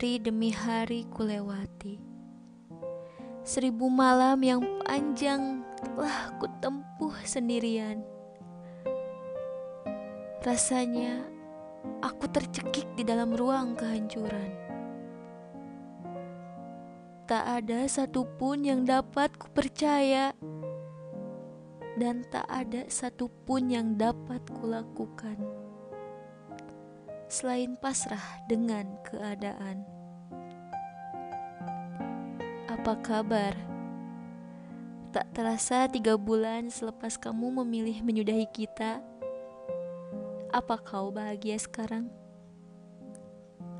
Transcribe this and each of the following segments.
Hari demi hari kulewati. Seribu malam yang panjang telah kutempuh sendirian. Rasanya aku tercekik di dalam ruang kehancuran. Tak ada satupun yang dapat kupercaya Dan tak ada satupun yang dapat kulakukan selain pasrah dengan keadaan. Apa kabar? Tak terasa tiga bulan selepas kamu memilih menyudahi kita. Apa kau bahagia sekarang?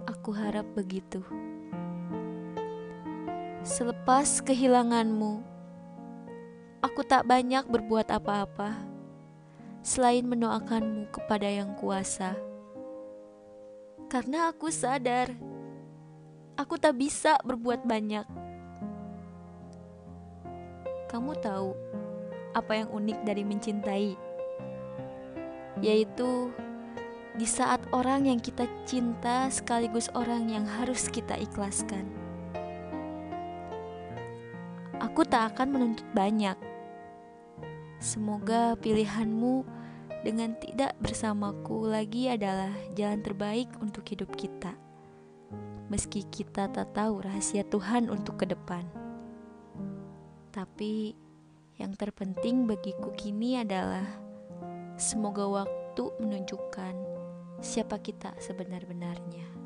Aku harap begitu. Selepas kehilanganmu, aku tak banyak berbuat apa-apa selain mendoakanmu kepada Yang Kuasa karena aku sadar aku tak bisa berbuat banyak. Kamu tahu apa yang unik dari mencintai? Yaitu di saat orang yang kita cinta sekaligus orang yang harus kita ikhlaskan. Aku tak akan menuntut banyak. Semoga pilihanmu dengan tidak bersamaku lagi adalah jalan terbaik untuk hidup kita. Meski kita tak tahu rahasia Tuhan untuk ke depan. Tapi yang terpenting bagiku kini adalah semoga waktu menunjukkan siapa kita sebenar-benarnya.